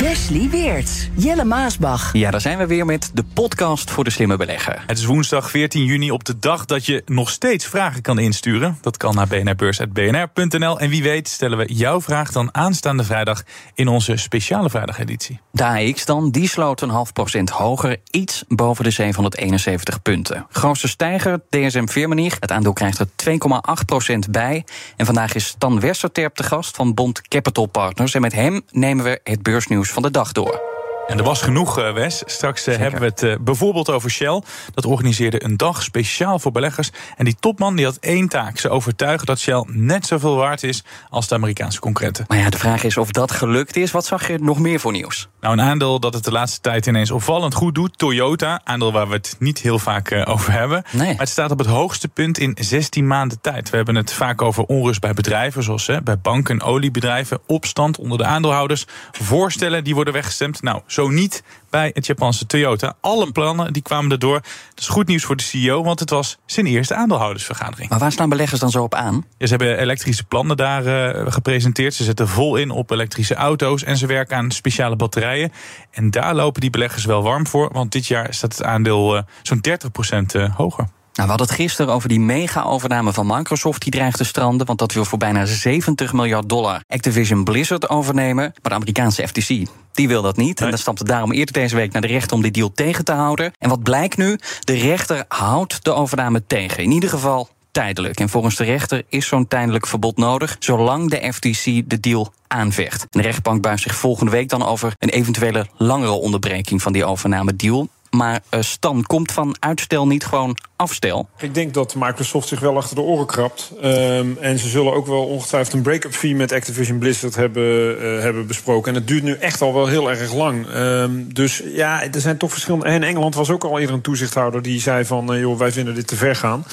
Wesley Weerts, Jelle Maasbach. Ja, daar zijn we weer met de podcast voor de slimme belegger. Het is woensdag 14 juni op de dag dat je nog steeds vragen kan insturen. Dat kan naar bnrbeurs.bnr.nl. En wie weet stellen we jouw vraag dan aanstaande vrijdag in onze speciale vrijdageditie. De AX dan, die sloot een half procent hoger, iets boven de 771 punten. Grootste stijger, DSM Firmenich. Het aandeel krijgt er 2,8 procent bij. En vandaag is Stan Westerterp te gast van Bond Capital Partners. En met hem nemen we het beursnieuws van de dag door. En er was genoeg, eh, Wes. Straks eh, hebben we het eh, bijvoorbeeld over Shell. Dat organiseerde een dag speciaal voor beleggers. En die topman die had één taak. Ze overtuigen dat Shell net zoveel waard is als de Amerikaanse concurrenten. Maar ja, de vraag is of dat gelukt is. Wat zag je nog meer voor nieuws? Nou, een aandeel dat het de laatste tijd ineens opvallend goed doet. Toyota, aandeel waar we het niet heel vaak over hebben. Nee. Maar het staat op het hoogste punt in 16 maanden tijd. We hebben het vaak over onrust bij bedrijven, zoals hè, bij banken en oliebedrijven. Opstand onder de aandeelhouders. Voorstellen die worden weggestemd. Nou, zo niet bij het Japanse Toyota. Alle plannen die kwamen erdoor. Dat is goed nieuws voor de CEO, want het was zijn eerste aandeelhoudersvergadering. Maar waar staan beleggers dan zo op aan? Ja, ze hebben elektrische plannen daar uh, gepresenteerd. Ze zetten vol in op elektrische auto's en ze werken aan speciale batterijen. En daar lopen die beleggers wel warm voor, want dit jaar staat het aandeel uh, zo'n 30% uh, hoger. Nou, we hadden het gisteren over die mega-overname van Microsoft die dreigt te stranden. Want dat wil voor bijna 70 miljard dollar Activision Blizzard overnemen. Maar de Amerikaanse FTC die wil dat niet. En dan stapte daarom eerder deze week naar de rechter om die deal tegen te houden. En wat blijkt nu? De rechter houdt de overname tegen. In ieder geval tijdelijk. En volgens de rechter is zo'n tijdelijk verbod nodig, zolang de FTC de deal aanvecht. De rechtbank buigt zich volgende week dan over een eventuele langere onderbreking van die overname deal. Maar uh, Stan, komt van uitstel niet gewoon afstel? Ik denk dat Microsoft zich wel achter de oren krabt. Um, en ze zullen ook wel ongetwijfeld een break-up fee met Activision Blizzard hebben, uh, hebben besproken. En het duurt nu echt al wel heel erg lang. Um, dus ja, er zijn toch verschillende. En Engeland was ook al eerder een toezichthouder die zei van uh, joh, wij vinden dit te ver gaan.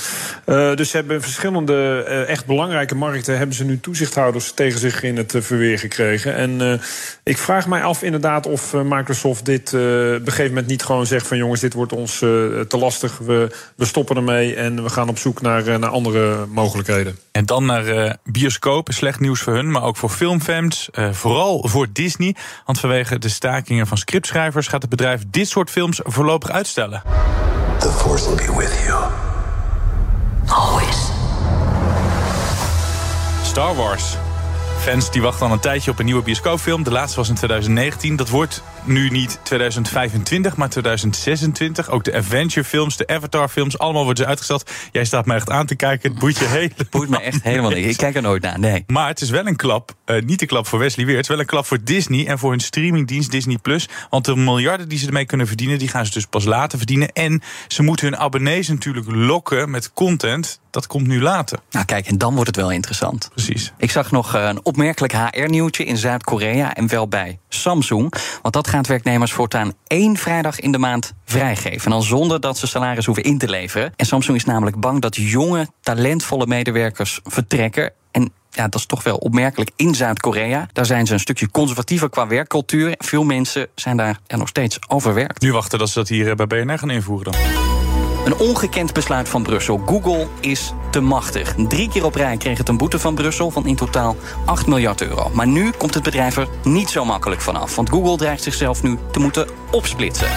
dus ze hebben verschillende echt belangrijke markten hebben ze nu toezichthouders tegen zich in het verweer gekregen. En ik vraag mij af inderdaad of Microsoft dit op een gegeven moment niet gewoon zegt van jongens, dit wordt ons te lastig. We, we stoppen ermee en we gaan op zoek naar, naar andere mogelijkheden. En dan naar uh, bioscopen. Slecht nieuws voor hun, maar ook voor filmfans. Uh, vooral voor Disney. Want vanwege de stakingen van scriptschrijvers gaat het bedrijf dit soort films voorlopig uitstellen. The force will be with you. Always. Star Wars. Fans die wachten al een tijdje op een nieuwe bioscoopfilm. De laatste was in 2019. Dat wordt nu niet 2025, maar 2026. Ook de Adventure-films, de Avatar-films, allemaal worden ze uitgesteld. Jij staat me echt aan te kijken. Het boeit je. Het boeit me echt helemaal niet. Ik kijk er nooit naar. Nee. Maar het is wel een klap. Uh, niet de klap voor Wesley Weer. Het is wel een klap voor Disney en voor hun streamingdienst Disney Plus. Want de miljarden die ze ermee kunnen verdienen, die gaan ze dus pas later verdienen. En ze moeten hun abonnees natuurlijk lokken met content. Dat komt nu later. Nou, kijk, en dan wordt het wel interessant. Precies. Ik zag nog eh, een opmerkelijk HR-nieuwtje in Zuid-Korea en wel bij Samsung. Want dat gaat werknemers voortaan één vrijdag in de maand vrijgeven. En dan zonder dat ze salaris hoeven in te leveren. En Samsung is namelijk bang dat jonge, talentvolle medewerkers vertrekken. En ja, dat is toch wel opmerkelijk in Zuid-Korea. Daar zijn ze een stukje conservatiever qua werkcultuur. Veel mensen zijn daar nog steeds overwerkt. Nu wachten dat ze dat hier bij BNR gaan invoeren dan. Een ongekend besluit van Brussel. Google is te machtig. Drie keer op rij kreeg het een boete van Brussel van in totaal 8 miljard euro. Maar nu komt het bedrijf er niet zo makkelijk vanaf. Want Google dreigt zichzelf nu te moeten opsplitsen.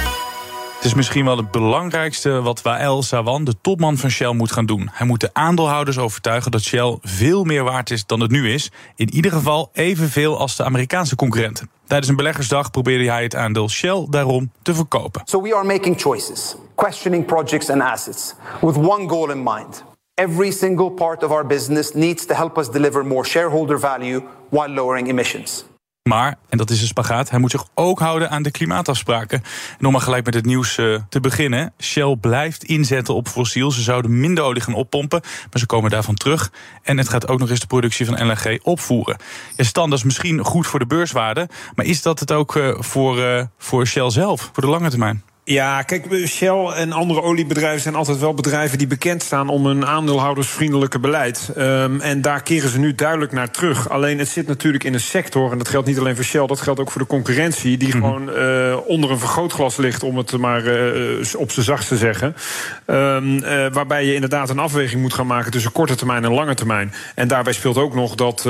Het is misschien wel het belangrijkste wat Wael Sawan, de topman van Shell, moet gaan doen. Hij moet de aandeelhouders overtuigen dat Shell veel meer waard is dan het nu is. In ieder geval evenveel als de Amerikaanse concurrenten. Tijdens een beleggersdag probeerde hij het aandeel Shell daarom te verkopen. So we are making choices, questioning projects and assets, with one goal in mind. Every single part of our business needs to help us deliver more shareholder value while lowering emissions. Maar, en dat is een spagaat, hij moet zich ook houden aan de klimaatafspraken. En om maar gelijk met het nieuws uh, te beginnen. Shell blijft inzetten op fossiel. Ze zouden minder olie gaan oppompen, maar ze komen daarvan terug. En het gaat ook nog eens de productie van LNG opvoeren. Ja, Stan, dat is misschien goed voor de beurswaarde. Maar is dat het ook uh, voor, uh, voor Shell zelf, voor de lange termijn? Ja, kijk, Shell en andere oliebedrijven zijn altijd wel bedrijven die bekend staan om een aandeelhoudersvriendelijke beleid. Um, en daar keren ze nu duidelijk naar terug. Alleen het zit natuurlijk in een sector, en dat geldt niet alleen voor Shell, dat geldt ook voor de concurrentie, die mm -hmm. gewoon uh, onder een vergrootglas ligt, om het maar uh, op zijn zachtst te zeggen. Um, uh, waarbij je inderdaad een afweging moet gaan maken tussen korte termijn en lange termijn. En daarbij speelt ook nog dat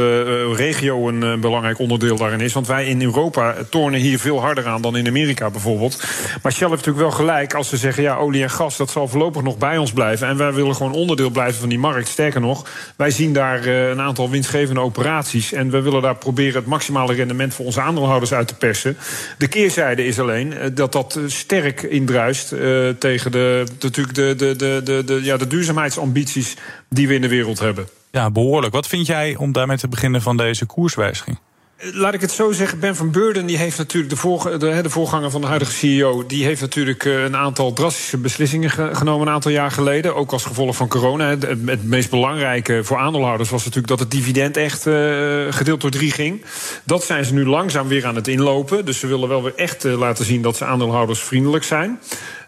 regio een belangrijk onderdeel daarin is. Want wij in Europa tornen hier veel harder aan dan in Amerika bijvoorbeeld. Maar Shell heeft natuurlijk wel gelijk als ze zeggen: ja, olie en gas, dat zal voorlopig nog bij ons blijven. En wij willen gewoon onderdeel blijven van die markt. Sterker nog, wij zien daar uh, een aantal winstgevende operaties. En we willen daar proberen het maximale rendement voor onze aandeelhouders uit te persen. De keerzijde is alleen uh, dat dat sterk indruist tegen de, natuurlijk de, de, de, de, de, ja, de duurzaamheidsambities die we in de wereld hebben. Ja, behoorlijk. Wat vind jij om daarmee te beginnen van deze koerswijziging? Laat ik het zo zeggen, Ben van Beurden die heeft natuurlijk de, de, de, voorganger van de huidige CEO, die heeft natuurlijk een aantal drastische beslissingen ge, genomen een aantal jaar geleden, ook als gevolg van corona. Het, meest belangrijke voor aandeelhouders was natuurlijk dat het dividend echt uh, gedeeld door drie ging. Dat zijn ze nu langzaam weer aan het inlopen, dus ze willen wel weer echt uh, laten zien dat ze aandeelhouders vriendelijk zijn.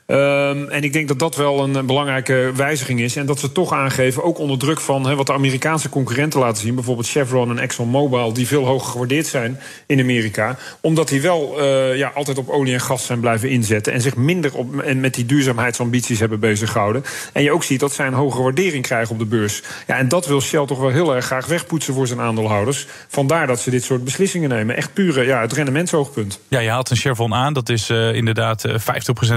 Um, en ik denk dat dat wel een, belangrijke wijziging is. En dat ze toch aangeven, ook onder druk van wat de Amerikaanse concurrenten laten zien, bijvoorbeeld Chevron en ExxonMobil, die veel hoger gewaardeerd zijn in Amerika, omdat die wel uh, ja, altijd op olie en gas zijn blijven inzetten en zich minder op, en met die duurzaamheidsambities hebben bezig gehouden. En je ook ziet dat zij een hogere waardering krijgen op de beurs. Ja, en dat wil Shell toch wel heel erg graag wegpoetsen voor zijn aandeelhouders. Vandaar dat ze dit soort beslissingen nemen. Echt pure ja, het rendementsoogpunt. Ja, je haalt een Chevron aan, dat is uh, inderdaad uh,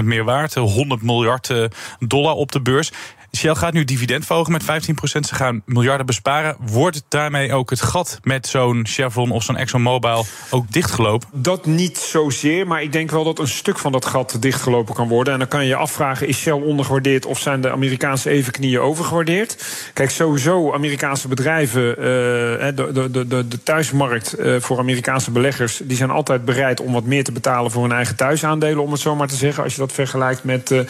50% meer waard. 100 miljard dollar op de beurs. Shell gaat nu dividend verhogen met 15%. Ze gaan miljarden besparen. Wordt daarmee ook het gat met zo'n Chevron of zo'n ExxonMobil ook dichtgelopen? Dat niet zozeer, maar ik denk wel dat een stuk van dat gat dichtgelopen kan worden. En dan kan je je afvragen, is Shell ondergewaardeerd of zijn de Amerikaanse evenknieën overgewaardeerd? Kijk, sowieso Amerikaanse bedrijven, uh, de, de, de, de thuismarkt uh, voor Amerikaanse beleggers, die zijn altijd bereid om wat meer te betalen voor hun eigen thuisaandelen, om het zo maar te zeggen. Als je dat vergelijkt met, uh,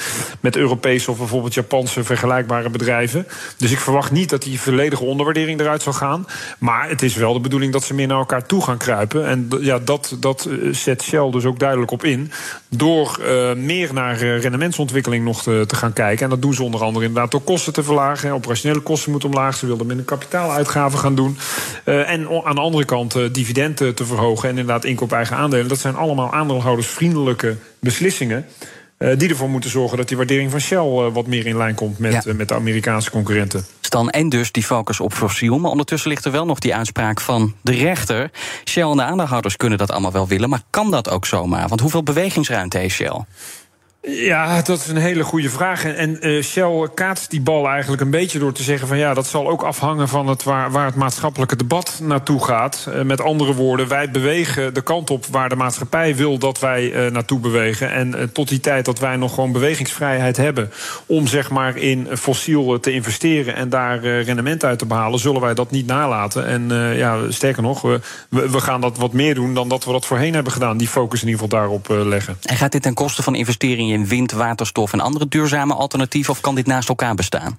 met Europese of bijvoorbeeld Japanse vergelijkbare bedrijven. Dus ik verwacht niet dat die volledige onderwaardering eruit zal gaan. Maar het is wel de bedoeling dat ze meer naar elkaar toe gaan kruipen. En ja, dat, dat zet Shell dus ook duidelijk op in. Door uh, meer naar rendementsontwikkeling nog te, te, gaan kijken. En dat doen ze onder andere inderdaad door kosten te verlagen. Operationele kosten moeten omlaag. Ze wilden minder kapitaaluitgaven gaan doen. En aan de andere kant uh, dividenden te verhogen. En inderdaad inkoop eigen aandelen. Dat zijn allemaal aandeelhoudersvriendelijke beslissingen. Uh, die ervoor moeten zorgen dat die waardering van Shell uh, wat meer in lijn komt met, ja. uh, met de Amerikaanse concurrenten. Stan en dus die focus op fossiel. Maar ondertussen ligt er wel nog die uitspraak van de rechter. Shell en de aandeelhouders kunnen dat allemaal wel willen, maar kan dat ook zomaar? Want hoeveel bewegingsruimte heeft Shell? Ja, dat is een hele goede vraag. En uh, Shell kaatst die bal eigenlijk een beetje door te zeggen van ja, dat zal ook afhangen van het waar, waar het maatschappelijke debat naartoe gaat. Uh, met andere woorden, wij bewegen de kant op waar de maatschappij wil dat wij uh, naartoe bewegen. En tot die tijd dat wij nog gewoon bewegingsvrijheid hebben om zeg maar in fossiel te investeren en daar rendement uit te behalen, zullen wij dat niet nalaten. En ja, sterker nog, we, we gaan dat wat meer doen dan dat we dat voorheen hebben gedaan. Die focus in ieder geval daarop leggen. En gaat dit ten koste van investeringen in wind, waterstof en andere duurzame alternatieven? Of kan dit naast elkaar bestaan?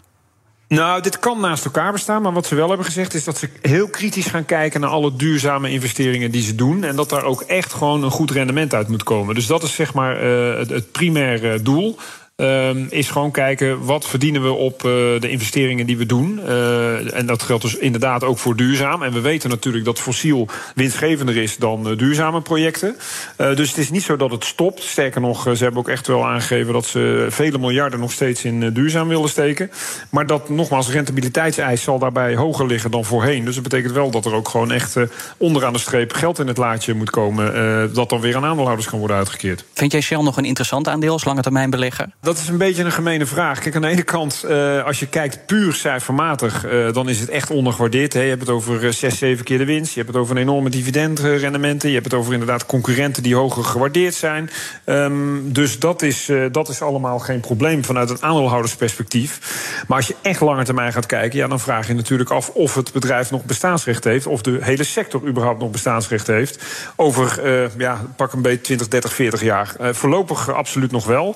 Nou, dit kan naast elkaar bestaan. Maar wat ze wel hebben gezegd is dat ze heel kritisch gaan kijken naar alle duurzame investeringen die ze doen. En dat daar ook echt gewoon een goed rendement uit moet komen. Dus dat is zeg maar uh, het, het primaire doel. Uh, is gewoon kijken wat verdienen we op uh, de investeringen die we doen. Uh, en dat geldt dus inderdaad ook voor duurzaam. En we weten natuurlijk dat fossiel winstgevender is dan uh, duurzame projecten. dus het is niet zo dat het stopt. Sterker nog, ze hebben ook echt wel aangegeven dat ze vele miljarden nog steeds in duurzaam willen steken. Maar dat nogmaals, rentabiliteitseis zal daarbij hoger liggen dan voorheen. Dus dat betekent wel dat er ook gewoon echt onderaan de streep geld in het laadje moet komen. dat dan weer aan aandeelhouders kan worden uitgekeerd. Vind jij Shell nog een interessant aandeel als lange termijn belegger? Dat is een beetje een gemene vraag. Kijk, aan de ene kant, uh, als je kijkt puur cijfermatig, uh, dan is het echt ondergewaardeerd. Hè. Je hebt het over uh, 6, 7 keer de winst. Je hebt het over een enorme dividendrendementen. Je hebt het over inderdaad concurrenten die hoger gewaardeerd zijn. Um, dus dat is, dat is allemaal geen probleem vanuit het aandeelhoudersperspectief. Maar als je echt langer termijn gaat kijken, ja, dan vraag je natuurlijk af of het bedrijf nog bestaansrecht heeft. Of de hele sector überhaupt nog bestaansrecht heeft. Over, ja, pak een beetje 20, 30, 40 jaar. voorlopig absoluut nog wel.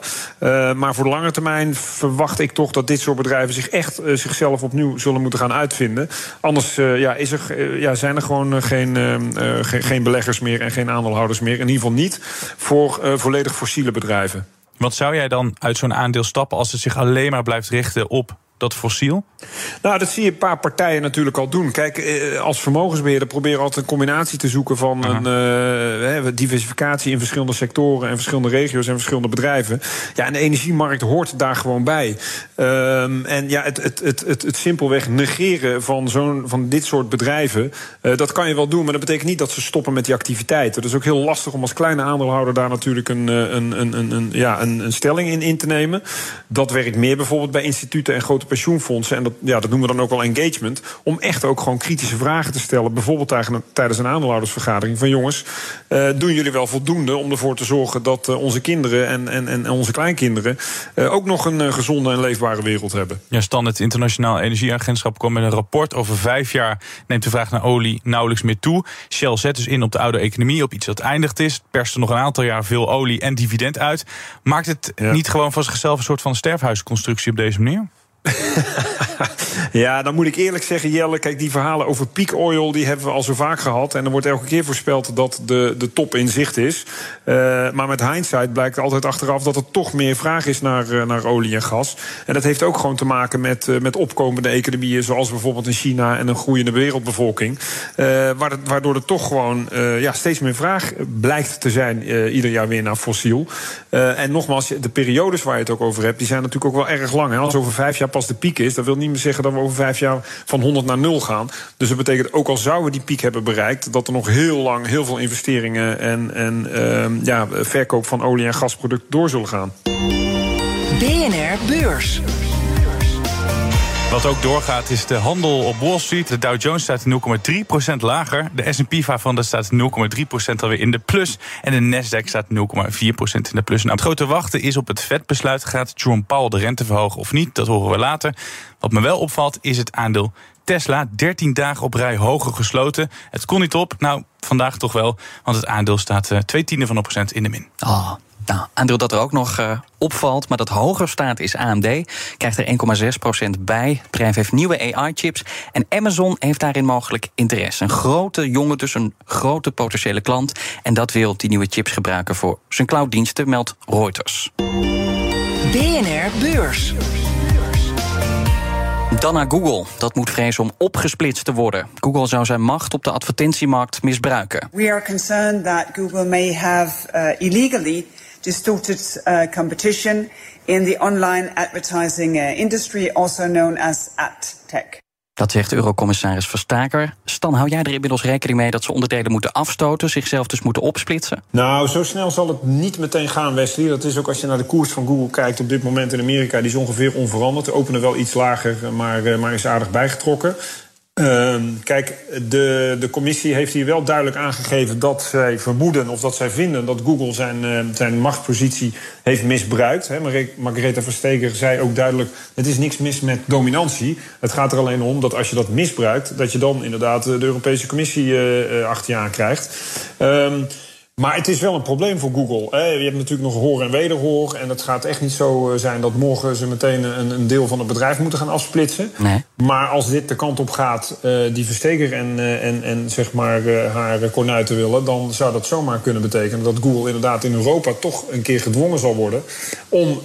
Maar voor de lange termijn verwacht ik toch dat dit soort bedrijven zich echt uh, zichzelf opnieuw zullen moeten gaan uitvinden. Anders uh, ja, is er, ja, zijn er gewoon geen, geen, geen beleggers meer en geen aandeelhouders meer. In ieder geval niet voor volledig fossiele bedrijven. Wat zou jij dan uit zo'n aandeel stappen als het zich alleen maar blijft richten op dat fossiel? Nou, dat zie je een paar partijen natuurlijk al doen. Kijk, eh, als vermogensbeheerder proberen altijd een combinatie te zoeken van een uh, diversificatie in verschillende sectoren en verschillende regio's en verschillende bedrijven. Ja, en de energiemarkt hoort daar gewoon bij. Um, en ja, het, het, het, het, het simpelweg negeren van, zo'n, van dit soort bedrijven, uh, dat kan je wel doen, maar dat betekent niet dat ze stoppen met die activiteiten. Dat is ook heel lastig om als kleine aandeelhouder daar natuurlijk een, een, een, een, een ja, een, een stelling in in te nemen. Dat werkt meer bijvoorbeeld bij instituten en grote pensioenfondsen, en dat, ja, dat noemen we dan ook wel engagement, om echt ook gewoon kritische vragen te stellen. Bijvoorbeeld tijdens een aandeelhoudersvergadering van jongens, uh, doen jullie wel voldoende om ervoor te zorgen dat uh, onze kinderen en, en, en onze kleinkinderen uh, ook nog een gezonde en leefbare wereld hebben? Ja, Stan, het Internationaal Energieagentschap kwam met een rapport over vijf jaar neemt de vraag naar olie nauwelijks meer toe. Shell zet dus in op de oude economie, op iets dat eindigd is, perst er nog een aantal jaar veel olie en dividend uit. Maakt het ja. niet gewoon van zichzelf een soort van sterfhuisconstructie op deze manier? ja, dan moet ik eerlijk zeggen, Jelle, kijk, die verhalen over peak oil, die hebben we al zo vaak gehad. En er wordt elke keer voorspeld dat de, de top in zicht is. Uh, maar met hindsight blijkt altijd achteraf dat er toch meer vraag is naar, uh, naar olie en gas. En dat heeft ook gewoon te maken met, uh, met opkomende economieën, zoals bijvoorbeeld in China en een groeiende wereldbevolking. waardoor er toch gewoon ja, steeds meer vraag blijkt te zijn ieder jaar weer naar fossiel. en nogmaals, de periodes waar je het ook over hebt, die zijn natuurlijk ook wel erg lang. Hè. Als over vijf jaar pas de piek is, dat wil niet meer zeggen dat we over vijf jaar van 100 naar 0 gaan. Dus dat betekent ook al zouden we die piek hebben bereikt, dat er nog heel lang heel veel investeringen en, en uh, ja, verkoop van olie- en gasproducten door zullen gaan. BNR Beurs. Wat ook doorgaat is de handel op Wall Street. De Dow Jones staat 0,3% lager. De S&P 500 staat 0,3% alweer in de plus. En de Nasdaq staat 0,4% in de plus. Nou, het grote wachten is op het vetbesluit. Gaat Jerome Powell de rente verhogen of niet? Dat horen we later. Wat me wel opvalt is het aandeel Tesla. 13 dagen op rij hoger gesloten. Het kon niet op. Nou, vandaag toch wel. Want het aandeel staat uh, twee tienden van een procent in de min. Oh. Nou, aandeel dat er ook nog uh, opvalt, maar dat hoger staat, is AMD. Krijgt er 1,6% bij. Het bedrijf heeft nieuwe AI-chips. En Amazon heeft daarin mogelijk interesse. Een grote jongen, dus een grote potentiële klant. En dat wil die nieuwe chips gebruiken voor zijn clouddiensten, meldt Reuters. BNR Beurs. Dan naar Google. Dat moet vrezen om opgesplitst te worden. Google zou zijn macht op de advertentiemarkt misbruiken. We are concerned that Google may have uh, illegally distorted uh, competition in the online advertising uh, industry, also known as ad tech. Dat zegt Eurocommissaris Verstaker. Stan, hou jij er inmiddels rekening mee dat ze onderdelen moeten afstoten, zichzelf dus moeten opsplitsen? Nou, zo snel zal het niet meteen gaan, Wesley. Dat is ook als je naar de koers van Google kijkt op dit moment in Amerika, die is ongeveer onveranderd. De openen wel iets lager, maar, uh, maar is aardig bijgetrokken. Uh, kijk, de, de commissie heeft hier wel duidelijk aangegeven dat zij vermoeden of dat zij vinden dat Google zijn, uh, zijn machtspositie heeft misbruikt. Hè. Margaretha Versteger zei ook duidelijk: het is niks mis met dominantie. Het gaat er alleen om dat als je dat misbruikt, dat je dan inderdaad de Europese Commissie uh, achter je aan krijgt. Um, maar het is wel een probleem voor Google. Je hebt natuurlijk nog hoor en wederhoor. En het gaat echt niet zo eh, zijn dat morgen ze meteen een, deel van het bedrijf moeten gaan afsplitsen. Nee. Maar als dit de kant op gaat, uh, die versteker en, uh, en, en zeg maar haar kornuiten willen, dan zou dat zomaar kunnen betekenen dat Google inderdaad in Europa toch een keer gedwongen zal worden om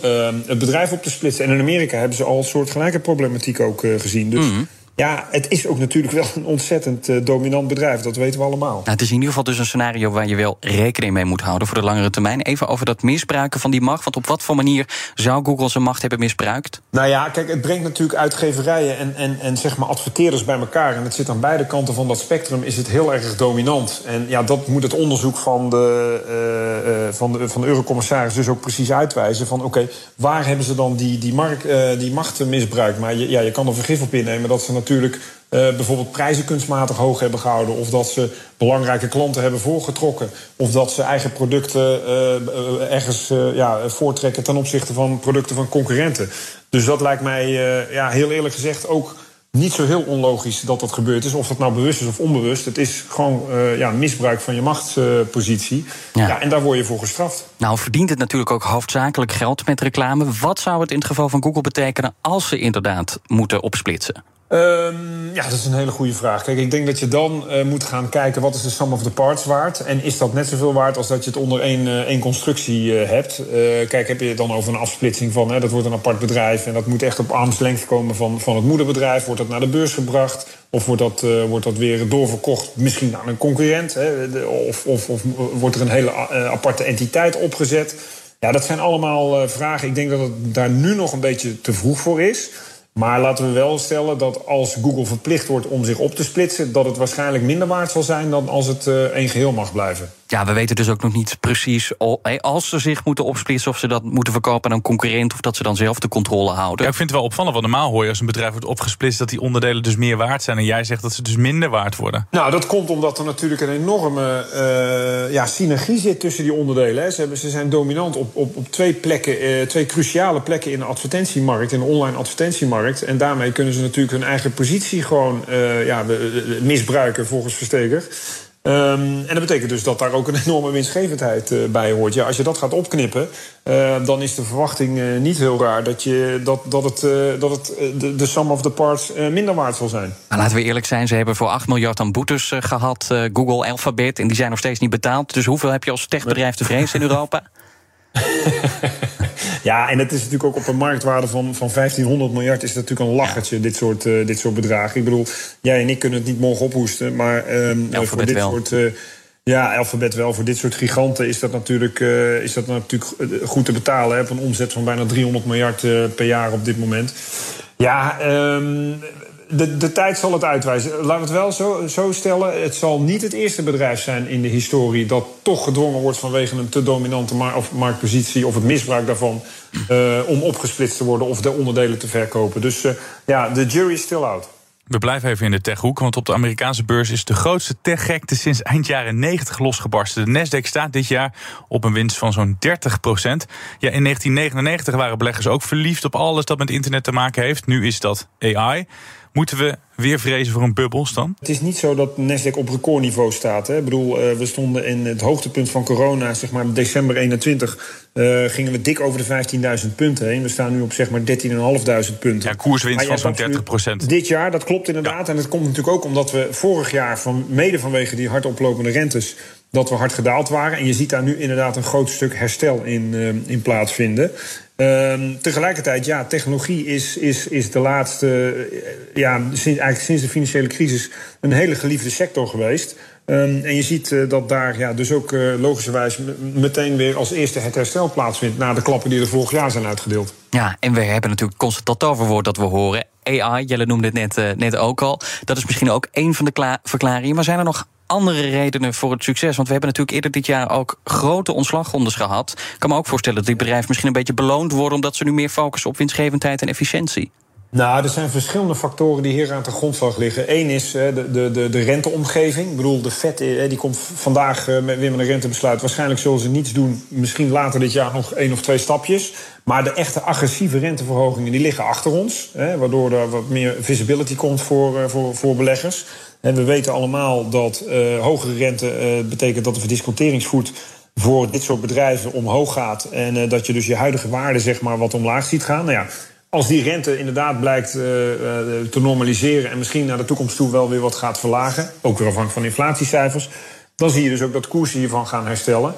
het bedrijf op te splitsen. En in Amerika hebben ze al een soort gelijke problematiek ook gezien. Dus. Mm -hmm. Ja, het is ook natuurlijk wel een ontzettend uh, dominant bedrijf. Dat weten we allemaal. Nou, het is in ieder geval dus een scenario waar je wel rekening mee moet houden voor de langere termijn. Even over dat misbruiken van die macht. Want op wat voor manier zou Google zijn macht hebben misbruikt? Nou ja, kijk, het brengt natuurlijk uitgeverijen en, en, en zeg maar adverteerders bij elkaar. En het zit aan beide kanten van dat spectrum, is het heel erg dominant. En ja, dat moet het onderzoek van de, uh, uh, van de, van de eurocommissaris dus ook precies uitwijzen. Van oké, okay, waar hebben ze dan die, die, markt, die macht misbruikt? Maar je, ja, je kan er vergif op innemen dat ze natuurlijk uh, bijvoorbeeld prijzen kunstmatig hoog hebben gehouden. Of dat ze belangrijke klanten hebben voorgetrokken. Of dat ze eigen producten uh, ergens ja, voortrekken ten opzichte van producten van concurrenten. Dus dat lijkt mij ja, heel eerlijk gezegd ook niet zo heel onlogisch dat dat gebeurd is. Of dat nou bewust is of onbewust. Het is gewoon uh, ja, misbruik van je machtspositie. Uh, ja. ja. en daar word je voor gestraft. Nou verdient het natuurlijk ook hoofdzakelijk geld met reclame. Wat zou het in het geval van Google betekenen als ze inderdaad moeten opsplitsen? Um, ja, dat is een hele goede vraag. Kijk, ik denk dat je dan uh, moet gaan kijken wat is de sum of the parts waard. En is dat net zoveel waard als dat je het onder één, uh, één constructie uh, hebt? kijk, heb je het dan over een afsplitsing van hè, dat wordt een apart bedrijf en dat moet echt op armslengte komen van, van het moederbedrijf? Wordt dat naar de beurs gebracht? Of wordt dat, wordt dat weer doorverkocht, misschien aan een concurrent? Hè? Of, of, of wordt er een hele aparte entiteit opgezet? Ja, dat zijn allemaal vragen. Ik denk dat het daar nu nog een beetje te vroeg voor is. Maar laten we wel stellen dat als Google verplicht wordt om zich op te splitsen, dat het waarschijnlijk minder waard zal zijn dan als het uh, één geheel mag blijven. Ja, we weten dus ook nog niet precies als ze zich moeten opsplitsen, of ze dat moeten verkopen aan een concurrent, of dat ze dan zelf de controle houden. Ja, ik vind het wel opvallend, want normaal hoor je als een bedrijf wordt opgesplitst dat die onderdelen dus meer waard zijn. En jij zegt dat ze dus minder waard worden. Nou, dat komt omdat er natuurlijk een enorme uh, ja, synergie zit tussen die onderdelen. Hè. Ze, hebben, ze zijn dominant op, op, op twee plekken, uh, twee cruciale plekken in de advertentiemarkt, in de online advertentiemarkt. En daarmee kunnen ze natuurlijk hun eigen positie gewoon uh, ja, misbruiken volgens Versteker. Um, en dat betekent dus dat daar ook een enorme winstgevendheid uh, bij hoort. Ja, als je dat gaat opknippen, uh, dan is de verwachting uh, niet heel raar dat, je, dat, dat het, dat het de, de sum of the parts minder waard zal zijn. Nou, laten we eerlijk zijn, ze hebben voor 8 miljard aan boetes gehad, Google, Alphabet, en die zijn nog steeds niet betaald. Dus hoeveel heb je als techbedrijf te vrezen in Europa? ja, en het is natuurlijk ook op een marktwaarde van, van 1500 miljard... is natuurlijk een lachertje, dit, soort, uh, dit soort bedragen. Ik bedoel, jij en ik kunnen het niet morgen ophoesten... maar um, voor dit wel. soort... Uh, ja, alfabet wel. Voor dit soort giganten is dat natuurlijk, uh, is dat natuurlijk goed te betalen. Hè, op een omzet van bijna 300 miljard per jaar op dit moment. Ja, um, de, de tijd zal het uitwijzen. Laat het wel zo, zo stellen. Het zal niet het eerste bedrijf zijn in de historie dat toch gedwongen wordt vanwege een te dominante of marktpositie of het misbruik daarvan uh, om opgesplitst te worden of de onderdelen te verkopen. Dus uh, ja, de jury is still out. We blijven even in de techhoek, want op de Amerikaanse beurs is de grootste techgekte sinds eind jaren 90 losgebarsten. De Nasdaq staat dit jaar op een winst van zo'n 30 procent. Ja, in 1999 waren beleggers ook verliefd op alles dat met internet te maken heeft. Nu is dat AI. Moeten we weer vrezen voor een bubbel dan? Het is niet zo dat Nasdaq op recordniveau staat. Hè. Ik bedoel, uh, we stonden in het hoogtepunt van corona, zeg maar december 21, uh, eh, gingen we dik over de 15.000 punten heen. We staan nu op zeg maar 13.500 punten. Ja, koerswinst van zo'n 30 procent. Dit jaar, dat klopt inderdaad. Ja. En het komt natuurlijk ook omdat we vorig jaar, van, mede vanwege die hard oplopende rentes, dat we hard gedaald waren. En je ziet daar nu inderdaad een groot stuk herstel in, uh, in plaatsvinden. Um, tegelijkertijd, ja, technologie is, is, is de laatste, ja, sinds, eigenlijk sinds de financiële crisis, een hele geliefde sector geweest. Um, en je ziet uh, dat daar ja, dus ook uh, logischerwijs meteen weer als eerste het herstel plaatsvindt na de klappen die er vorig jaar zijn uitgedeeld. Ja, en we hebben natuurlijk constant dat toverwoord dat we horen. AI, Jelle noemde het net, net ook al. Dat is misschien ook een van de verklaringen. Maar zijn er nog andere redenen voor het succes? Want we hebben natuurlijk eerder dit jaar ook grote ontslagrondes gehad. Ik kan me ook voorstellen dat die bedrijven misschien een beetje beloond worden... omdat ze nu meer focussen op winstgevendheid en efficiëntie. Nou, er zijn verschillende factoren die hier aan de grondslag liggen. Eén is de, de, de, de renteomgeving. Ik bedoel, de FED die komt vandaag weer met een rentebesluit. Waarschijnlijk zullen ze niets doen. Misschien later dit jaar nog één of twee stapjes. Maar de echte agressieve renteverhogingen die liggen achter ons. Waardoor er wat meer visibility komt voor, voor, voor beleggers. En we weten allemaal dat hogere rente betekent dat de verdisconteringsvoet voor dit soort bedrijven omhoog gaat. En dat je dus je huidige waarde zeg maar, wat omlaag ziet gaan. Nou ja, als die rente inderdaad blijkt te normaliseren en misschien naar de toekomst toe wel weer wat gaat verlagen, ook weer afhankelijk van inflatiecijfers, dan zie je dus ook dat koersen hiervan gaan herstellen.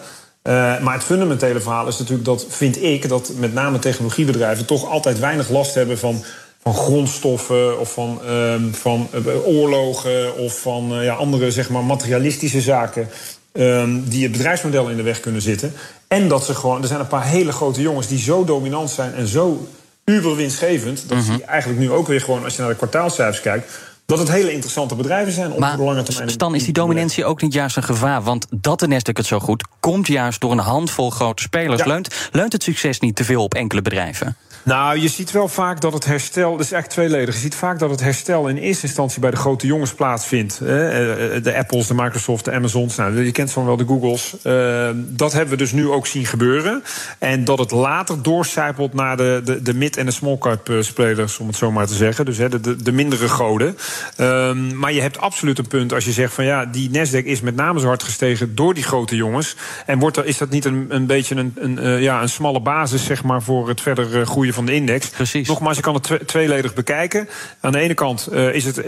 maar het fundamentele verhaal is natuurlijk dat, vind ik, dat met name technologiebedrijven toch altijd weinig last hebben van van grondstoffen of van, ehm, van eh, oorlogen of van eh, ja, andere zeg maar, materialistische zaken. ehm, die het bedrijfsmodel in de weg kunnen zitten. En dat ze gewoon. Er zijn een paar hele grote jongens die zo dominant zijn en zo uber winstgevend. dat Mhm. die eigenlijk nu ook weer gewoon, als je naar de kwartaalcijfers kijkt. Dat het hele interessante bedrijven zijn op de lange termijn. Stan, is die dominantie ook niet juist een gevaar? Want dat de Nasdaq het zo goed komt juist door een handvol grote spelers. Ja. Leunt, leunt het succes niet te veel op enkele bedrijven? Nou, je ziet wel vaak dat het herstel. Dat is eigenlijk tweeledig. Je ziet vaak dat het herstel in eerste instantie bij de grote jongens plaatsvindt. hè. Eh, De Apples, de Microsoft, de Amazons. Nou, je kent van wel de Googles. Eh, Dat hebben we dus nu ook zien gebeuren. En dat het later doorcijpelt naar de, de, de mid- en de small cap eh, spelers, om het zo maar te zeggen. Dus de, de, de mindere goden. Ehm, maar je hebt absoluut een punt als je zegt van ja, die Nasdaq is met name zo hard gestegen door die grote jongens. En wordt er, is dat niet een, een beetje een, een, eh, ja, een smalle basis zeg maar, voor het verder eh, groeien van de index? Precies. Nogmaals, je kan het twe- tweeledig bekijken. Aan de ene kant eh, is het,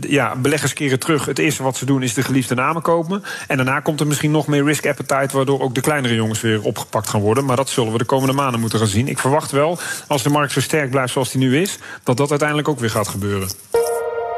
ja, beleggers keren terug. Het eerste wat ze doen is de geliefde namen kopen. En daarna komt er misschien nog meer risk appetite, waardoor ook de kleinere jongens weer opgepakt gaan worden. Maar dat zullen we de komende maanden moeten gaan zien. Ik verwacht wel, als de markt zo sterk blijft zoals die nu is, dat dat uiteindelijk ook weer gaat gebeuren.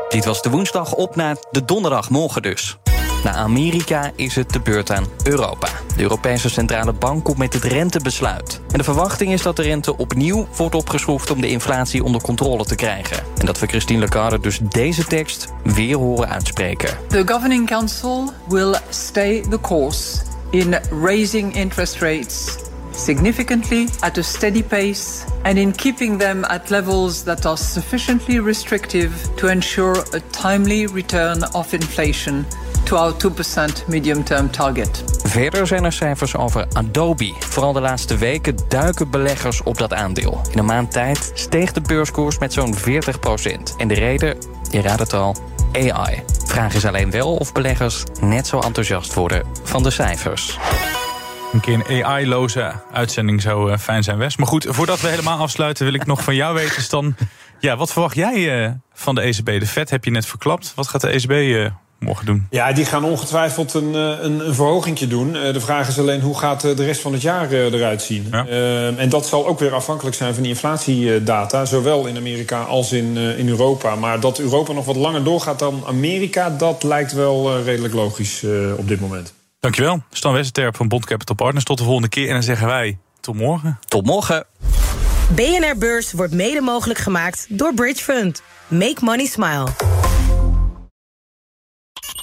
Dit was de woensdag op naar de donderdag, morgen dus. Na Amerika is het de beurt aan Europa. De Europese Centrale Bank komt met het rentebesluit. En de verwachting is dat de rente opnieuw wordt opgeschroefd om de inflatie onder controle te krijgen. En dat we Christine Lagarde dus deze tekst weer horen uitspreken. The Governing Council will stay the course in raising interest rates significantly at a steady pace and in keeping them at levels that are sufficiently restrictive to ensure a timely return of inflation to our 2% medium term target. Verder zijn er cijfers over Adobe. Vooral de laatste weken duiken beleggers op dat aandeel. In een maand tijd steeg de beurskoers met zo'n 40% En de reden, je raadt het al, AI. Vraag is alleen wel of beleggers net zo enthousiast worden van de cijfers. Een keer een AI-loze uitzending zou eh, fijn zijn, Wes. Maar goed, voordat we helemaal afsluiten... wil ik nog van jou weten, Stan... Ja, wat verwacht jij eh, van de ECB? De Fed heb je net verklapt. Wat gaat de ECB eh, morgen doen? Ja, die gaan ongetwijfeld een, een, een verhogingje doen. De vraag is alleen hoe gaat de rest van het jaar eruit zien. En dat zal ook weer afhankelijk zijn van die inflatiedata. Zowel in Amerika als in, in Europa. Maar dat Europa nog wat langer doorgaat dan Amerika... dat lijkt wel redelijk logisch op dit moment. Dankjewel. Stan Westerterp van Bond Capital Partners. Tot de volgende keer. En dan zeggen wij tot morgen. Tot morgen. BNR Beurs wordt mede mogelijk gemaakt door Bridge Fund. Make money smile.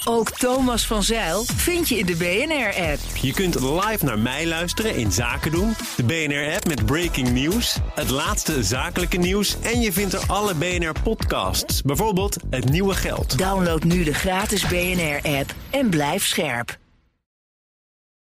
Ook Thomas van Zeil vind je in de BNR-app. Je kunt live naar mij luisteren in Zaken doen. De BNR-app met breaking news. Het laatste zakelijke nieuws. En je vindt er alle BNR-podcasts. Bijvoorbeeld Het Nieuwe Geld. Download nu de gratis BNR-app en blijf scherp.